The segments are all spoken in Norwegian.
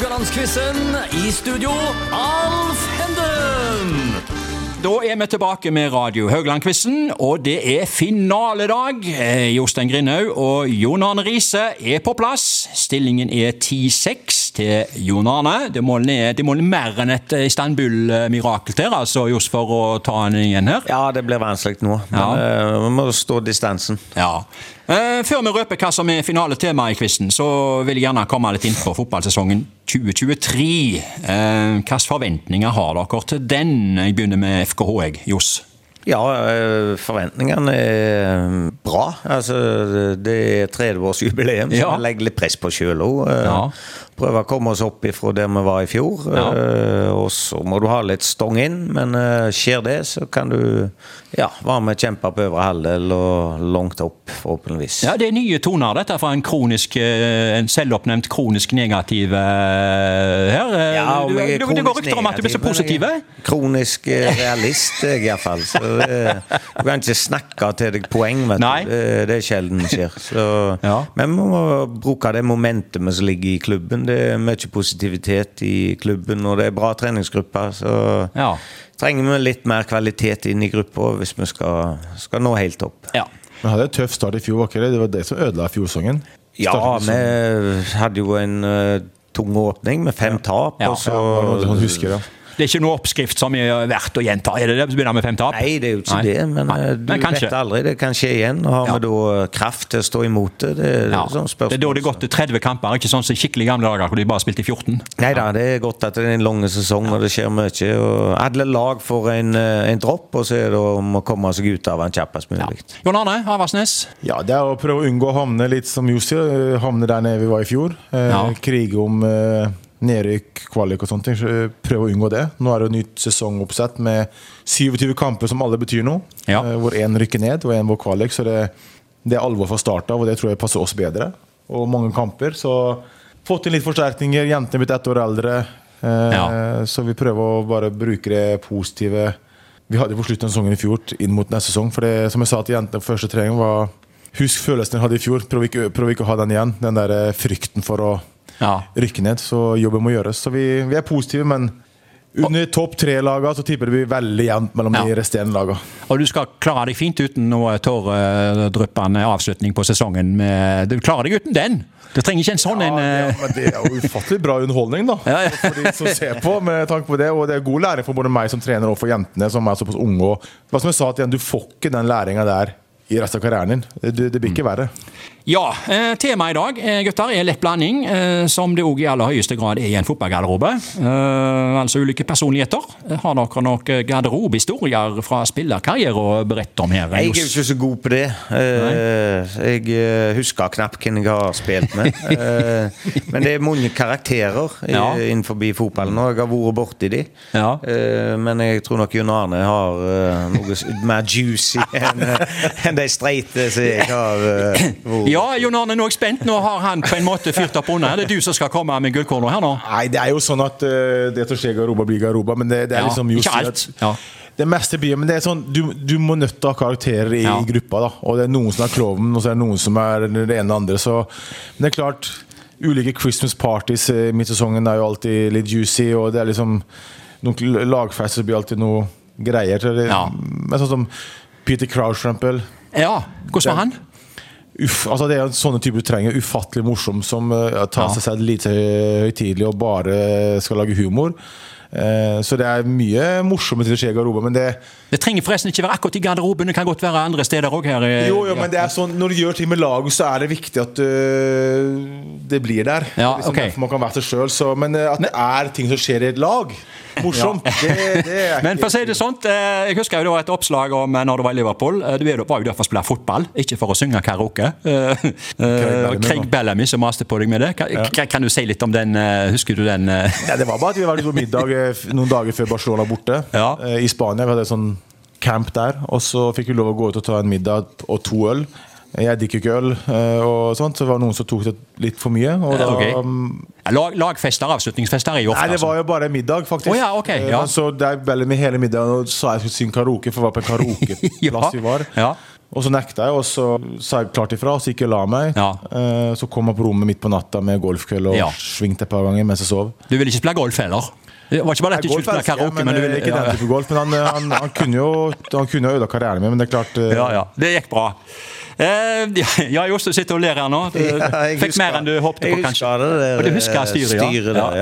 Haugalandsquizen. I studio, Alf Henden. Da er vi tilbake med Radio Haugland-quizen, og det er finaledag. Eh, Jostein Grindhaug og Jon Arne Riise er på plass. Stillingen er 10-6 til Jon Arne. Det må ned, det må ned mer enn et Istanbul-mirakel til, altså, just for å ta han igjen her. Ja, det blir vanskelig nå. Men Ja. eh, vi må stå distansen. Ja. Uh, før vi røper hva som er finaletemaet i quizen, så vil jeg gjerne komme litt inn på fotballsesongen 2023. Uh, Hvilke forventninger har dere til den? Jeg begynner med FKH, jeg. Johs. Ja, eh, forventningene er bra. Altså, det er 30-årsjubileum, så Ja. vi legger litt press på sjøl òg. Ja. Prøver å komme oss opp ifra der vi var i fjor. Ja. Uh, Og så må du ha litt stong inn, men uh, skjer det, så kan du ja, være med og kjempe på øvre halvdel og langt opp, forhåpentligvis. Ja, Det er nye toner, dette fra en kronisk, eh, en selvoppnevnt kronisk negativ her. Ja, du, er du, det går rykter om at du blir så positiv? Kronisk realist, jeg iallfall. Så det, du kan ikke snakke til deg poeng, vet Nei. du. Det, det er sjelden skjer. Så, Ja. Men vi må bruke det momentumet som ligger i klubben. Det er mye positivitet i klubben, og det er bra treningsgrupper. Så Ja. trenger vi litt mer kvalitet inn i gruppa hvis vi skal, skal nå helt opp. Ja. Vi hadde en tøff start i fjor, var ikke det? Det var det som ødela fjorsesongen. Ja, vi hadde jo en uh, tung åpning med fem tap, Ja. og så Ja, sånn husker ja. Det er ikke noe oppskrift som er verdt å gjenta, er det det? Begynner med fem tap? Nei, det er jo ikke Nei. det, men Nei. eh, du Men vet aldri. Det kan skje igjen. Har Ja. vi da kraft til å stå imot det? Det er Ja. sånn Det er da det er gått til 30 kamper, ikke sånn som skikkelig gamle dager hvor de bare spilte i 14. Nei da, det er godt at det er en lang sesong og det skjer mye. Og alle lag får en, eh, en dropp, og så er det om å komme seg ut av den kjappest Ja. mulig. Jon Arne Havarsnes. Ja, det er å prøve å unngå å havne litt som Jussi, eh, havne der nede vi var i fjor. Eh, Ja. Krige om eh, nedrykk, kvalik og sånne ting. Så prøv å unngå det. Nå er det jo nytt sesongoppsett med 27 kamper som alle betyr noe. Ja. Eh, hvor én rykker ned og én får kvalik. Så det, det er alvor fra start av, og det tror jeg passer oss bedre. Og mange kamper. Så fått inn litt forsterkninger. Jentene blitt ett år eldre. Eh, Ja. Så vi prøver å bare bruke det positive vi hadde på slutten av sesongen i fjor inn mot neste sesong. For det, som jeg sa til jentene på første trening, var Husk følelsen jeg hadde i fjor. Prøv ikke, prøv ikke å ha den igjen. Den der eh, frykten for å Ja. rykke ned. Så jobben må gjøres. Så vi, vi er positive, men under topp tre-lagene så tipper det blir veldig jevnt mellom Ja. de resterende lagene. Og du skal klare deg fint uten noe tåredryppende avslutning på sesongen. Du klarer deg uten den! Det trenger ikke en sånn en Ja, eh, men det er jo ufattelig bra underholdning, da. Ja, ja. For de som ser på. med tanke på det Og det er god læring for både meg som trener og for jentene som er såpass unge. Og, hva som jeg sa til igjen, Du får ikke den læringa der i resten av karrieren din. Det, det, blir ikke verre. Ja, eh, temaet i dag eh, gutter, er lett blanding, eh, som det òg i aller høyeste grad er i en fotballgarderobe. Eh, altså ulike personligheter. Eh, Har dere noen garderobehistorier fra spillerkarriere å berette om her? Jeg er ikke så god på det. Eh, Jeg husker knapt hvem jeg har spilt med. Eh, Men det er mange karakterer Ja. innenfor fotballen, og jeg har vært borti de. Ja. Eh, Men jeg tror nok Jon Arne har eh, noe mer juicy enn en de streite som jeg har eh, Ja, Jon Arne, nå er jeg spent. Nå har han på en måte fyrt opp under. Det er du som skal komme med gullkorna her nå. Nei, det er jo sånn at uh, det som skjer i Garoba, blir Garoba, Men det, det er Ja, liksom ikke alt. Ja. Det meste blir Men det er sånn, du, du må nødt til å ha karakterer i, Ja. i gruppa. da Og det er noen som er klovnen, og så er det noen som er det ene og andre. Så Men det er klart, ulike Christmas parties i midtsesongen er jo alltid litt juicy, og det er liksom Noen lagfester blir alltid noe greier. Så det, Ja. Men sånn som Peter Crouch, for eksempel. Ja. Hvordan var han? Uff, altså det er sånne typer du trenger. Ufattelig morsom, som uh, tar seg selv lite høytidelig og bare skal lage humor. Eh, så det er mye morsomme ting som skjer i garderoben, men det Det trenger forresten ikke være akkurat i garderoben, det kan godt være andre steder òg her. Jo, jo, men det er sånn, Når du gjør ting med laget, så er det viktig at øh, det blir der. Ja, liksom okay. Derfor man kan være seg sjøl. Men at det er ting som skjer i et lag, morsomt, det, det er Men for å si det sånt, eh, jeg husker jo da et oppslag om eh, når du var i Liverpool. Eh, Du var jo der for å spille fotball, ikke for å synge karaoke. Eh, eh, Craig. Bellamy som maste på deg med det. Kan, ja. kan du si litt om den? eh, Husker du den? eh? Nei, Det var bare at vi var på middag noen dager før Barcelona borte. Ja. øh, I Spania. Vi hadde sånn camp der. Og så fikk vi lov å gå ut og ta en middag og to øl. Jeg drikker ikke øl, øh, og sånt, så det var noen som tok det litt for mye. Og da, Ok. um, Lag, lagfester, avslutningsfester i ofte Nei, det altså. var jo bare middag, faktisk. Oh, ja, okay, ja. Eh, Så der hele middagen og sa jeg skulle synge karaoke, for det var på en karaokeplass vi var. Ja. Og så nekta jeg, og så sa jeg klart ifra, og så gikk jeg og la meg. Ja. Eh, Så kom jeg på rommet midt på natta med golfkølle og Ja. svingte et par ganger mens jeg sov. Du ville ikke spille golf heller? Det var ikke bare lett du skulle spille karaoke, men, men du eh, ville ikke ja, den type golf. Men han, eh, han, han kunne jo Han kunne karrieren min, men det er klart eh, ja, ja. Det gikk bra. Eh, ja, Johs, du sitter og ler her nå. Du Ja, jeg fikk husker- mer enn du håpte på, jeg kanskje. husker det der, Og du husker styret, styret, ja. der,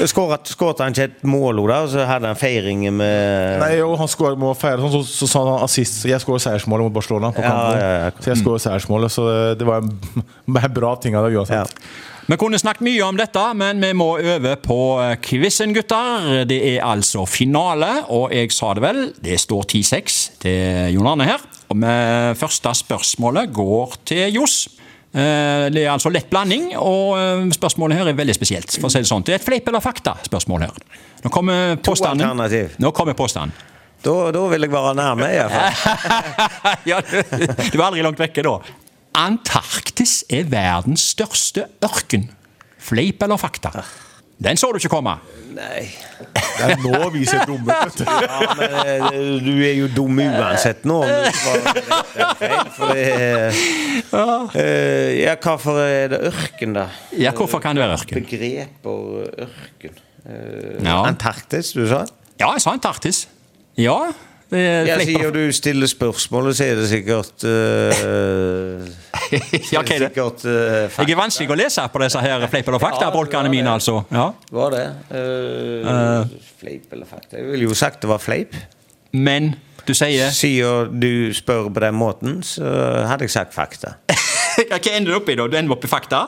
ja. Skåret, skåret han ikke et mål, da, og så hadde han feiring med Nei, jo, han skåret må feire sånn, så, så sa han assist. Jeg skåret seiersmålet mot Barcelona. på Ja, ja, ja. Så jeg skåret seiersmålet, så det, det var en, en bra ting av det uansett. Vi kunne snakket mye om dette, men vi må øve på quizen, gutter. Det er altså finale, og jeg sa det vel, det står 10-6 til Jon Arne her. Og første spørsmålet går til Johs. Eh, Det er altså lett blanding, og eh, spørsmålet her er veldig spesielt. for å si Det sånn. Det er et fleip eller fakta-spørsmål her. Nå kommer påstanden. Nå kommer påstanden. Da, da vil jeg være nærme, i hvert fall. ja, du, du er aldri langt vekke da. Antarktis er verdens største ørken. Fleip eller fakta? Den så du ikke komme. Nei. Det er nå vi ser dumme ut. Ja, men eh, du er jo dum uansett nå. om du svarer feil, For det er Eh, Ja, hvorfor er det ørken, da? Ja, hvorfor kan det være ørken? Begreper ørken. Eh, Ja. Antarktis, du sa? Ja, jeg sa Antarktis. Ja. Er Ja, Sier du stiller spørsmålet, så er det sikkert uh, Ja, ok, det. Sikkert uh, Jeg er vanskelig å lese på disse her fleip eller fakta-bolkene mine, altså. Ja. Var det? Uh, fleip eller fakta? Jeg ville jo sagt det var fleip. Men du sier Sier du spør på den måten, så hadde jeg sagt fakta. Hva ender du opp i, da? Du ender opp i fakta?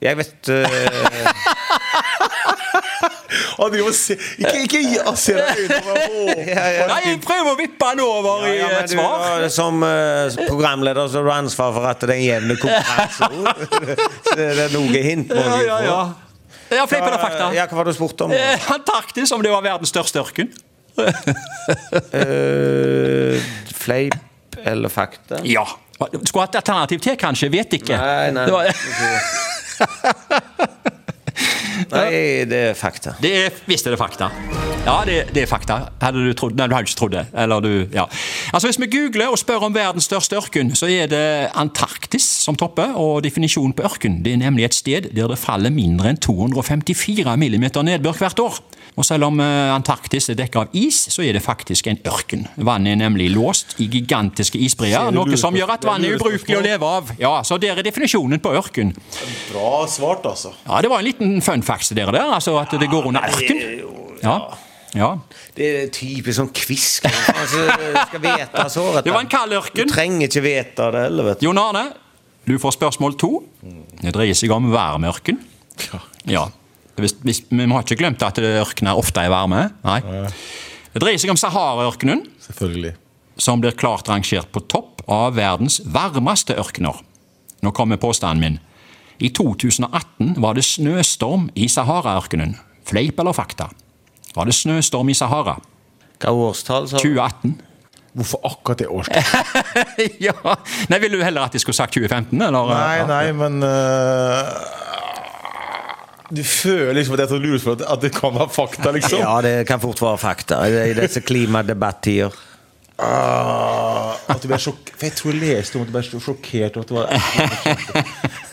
Jeg vet eh, Han driver og ser Ikke, ikke gi han ser deg ut på. Nei, jeg prøver å vippe han over i Ja, et du, svar. da, Som eh, programleder så har du ansvar for at det er en jevn konkurranse. så det er noe hint må Ja, du ja, ja. Ja, fleip eller fakta? Ja, hva var det du spurte om? Eh, Antarktis, om det var verdens største ørken? uh, fleip eller fakta? Ja. Skulle hatt alternativ til, kanskje? Vet ikke. Nei, nei. Nei, det er fakta. det er, visst er det fakta. Ja, det, det er fakta. Hadde du trodd Nei, du hadde ikke trodd det. Eller du, ja. Altså, Hvis vi googler og spør om verdens største ørken, så er det Antarktis som topper. Og definisjonen på ørken det er nemlig et sted der det faller mindre enn 254 millimeter nedbør hvert år. Og selv om eh, Antarktis er dekket av is, så er det faktisk en ørken. Vannet er nemlig låst i gigantiske isbreer, noe som gjør at vannet er ubrukelig å leve av. Ja, Så der er definisjonen på ørken. Bra svart, altså. Ja, Det var en liten fun fact til dere der, altså at det går under ørken. Ja, ja. Det er typisk sånn kvisk. Altså, skal vite så, vet Det var en kald Du trenger ikke vite det heller, vet du. Jon Arne, du får spørsmål to. Det dreier seg om værmørken. Ja. Hvis, hvis, vi har ikke glemt at ørkener ofte er varme. Nei. Det dreier seg om Sahara-ørkenen, Selvfølgelig. som blir klart rangert på topp av verdens varmeste ørkener. Nå kommer påstanden min. I 2018 var det snøstorm i Sahara-ørkenen. Fleip eller fakta? Var det snøstorm i Sahara? Hva årstall sa 2018? Hvorfor akkurat det årstallet? ja. Nei, Ville du heller at jeg skulle sagt 2015? Eller? Nei, nei, men eh, Du føler liksom at det er så lurespørsmål at det kan være fakta, liksom? Ja, det kan fort være fakta i disse klimadebattider. Ah, at du ble sjokk... For jeg tror jeg leste om at du ble så sjokkert at det var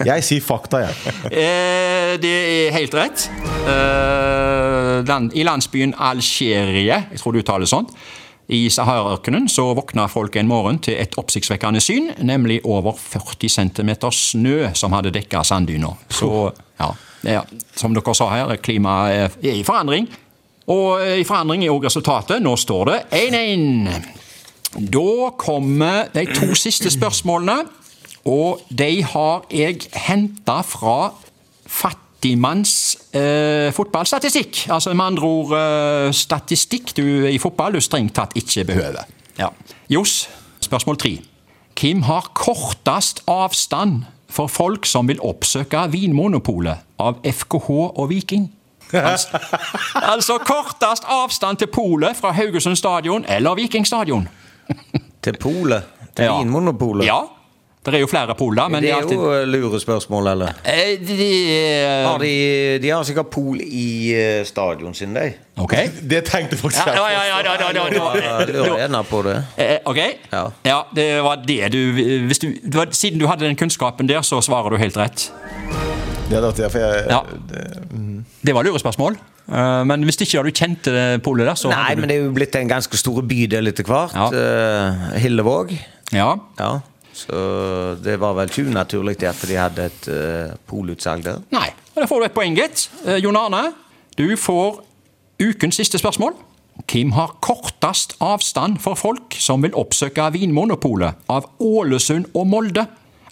Jeg sier fakta, jeg. Eh, det er helt rett. Eh, land, I landsbyen Algerie, jeg tror du uttaler det sånn, i Sahara-ørkenen så våkna folk en morgen til et oppsiktsvekkende syn, nemlig over 40 cm snø som hadde dekka sanddyna. Så ja, er, som dere sa her, klimaet er i forandring. Og i forandring er òg resultatet. Nå står det 1-1. Da kommer de to siste spørsmålene, og de har jeg henta fra fattigmanns eh, fotballstatistikk. Altså med andre ord eh, statistikk du i fotball du strengt tatt ikke behøver. Ja. Johs, spørsmål tre. Hvem har kortest avstand for folk som vil oppsøke Vinmonopolet av FKH og Viking? Altså, altså kortest avstand til polet fra Haugesund stadion eller Viking stadion. Til polet. Til Ja. Vinmonopolet. Ja. Det er jo flere pol, da, men det det er er alltid jo eh, lurespørsmål, eller? Eh, de, Har de, de har sikkert pol i eh, stadion sin, de. Okay. Det tenkte faktisk Ja, jeg ja, ja, ja, ja, ja, ja, ja. På det. Eh, Ok? Ja. det var det du, hvis du, det var, Siden du hadde den kunnskapen der, så svarer du helt rett. Det det, for jeg, Ja. Det var lurespørsmål. Eh, Men hvis ikke du kjente polet der, så Nei, men det er jo blitt en ganske stor bydel etter hvert. Ja. eh, Hillevåg. Ja. Ja. Så det var vel ikke unaturlig at de hadde et uh, polutsalg der. Nei. Og Da får du et poeng, gitt. Eh, Jon Arne, du får ukens siste spørsmål. Hvem har kortest avstand for folk som vil oppsøke Vinmonopolet av Ålesund og Molde?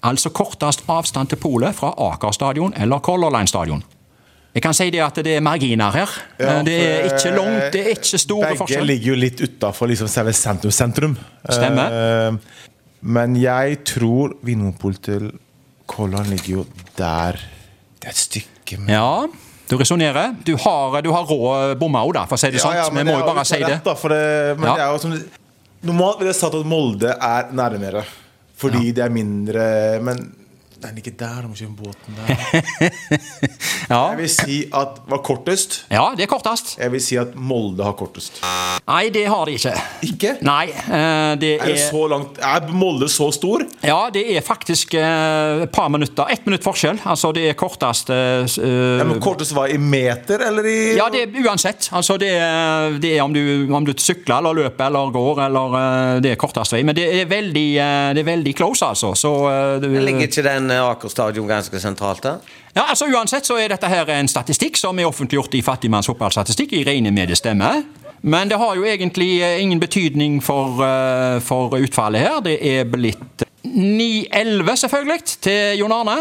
Altså kortest avstand til polet fra Aker stadion eller Color Line stadion. Jeg kan si det at det er marginer her. Ja, det er ikke langt, det er ikke store Begge forskjeller. ligger jo litt utafor liksom, selve sentrum-sentrum. Stemmer. Eh, men jeg tror Vinmonopolet til Kollan ligger jo der. Det er et stykke med Ja, du resonnerer. Du har, du har rå bomma òg, for å si det sånn. Vi men må jo bare si det. rett, Da, for det men Ja. det er jo som, normalt ville jeg sagt at Molde er nærmere. Fordi det er mindre Men den ligger der, du må kjøre båten der. Ja. Jeg vil si at var kortest. ja, det er kortest. Jeg vil si at Molde har kortest. Nei, det har de ikke. Ikke? Nei, eh, det Er, det er så langt, er Molde så stor? Ja, det er faktisk eh, et par minutter. Ett minutt forskjell. Altså, det er kortest uh, eh, Ja, men kortest var i meter, eller i Ja, det er uansett. Altså, det er, det er om, du, om du sykler eller løper eller går, eller det er kortest vei. Men det er veldig, det er veldig close, altså. Så uh, det, Ligger ikke den Aker stadion ganske sentralt der? Ja, altså Uansett så er dette her en statistikk som er offentliggjort i Fattigmanns fotballstatistikk. Jeg regner med det stemmer. Men det har jo egentlig eh, ingen betydning for, eh, for utfallet her. Det er blitt 9-11, selvfølgelig, til Jon Arne.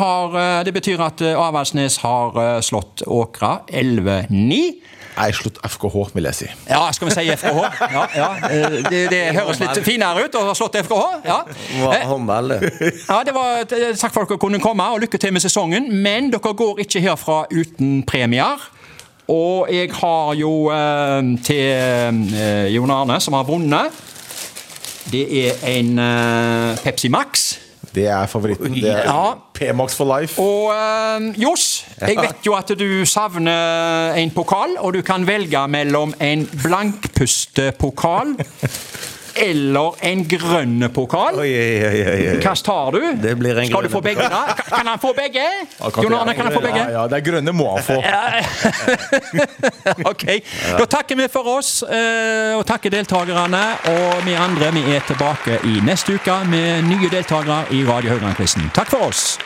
Har, eh, det betyr at Avaldsnes har slått Åkra 11-9. Nei, slutt FKH, vil jeg si. Ja, skal vi si FKH? Ja, ja. eh, Det, det høres litt finere ut å ha slått FKH. Ja. Eh, håndball, det. ja, det var eh, Takk for at dere kunne komme, og lykke til med sesongen. Men dere går ikke herfra uten premier. Og jeg har jo eh, til eh, Jon Arne, som har vunnet Det er en eh, Pepsi Max. Det er favoritten. Det er Ja. P-Max for life. Og uh, Johs, jeg vet jo at du savner en pokal, og du kan velge mellom en blankpustepokal eller en grønn pokal. Hva tar du? Det blir en Skal du få begge? da? Kan- Kan han få begge? Jon Arne, kan han få begge? Ja, ja, det er grønne må han få. ok. Da takker vi for oss, eh, og takker deltakerne. Og vi andre vi er tilbake i neste uke med nye deltakere i Radio Haugland-quizen. Takk for oss.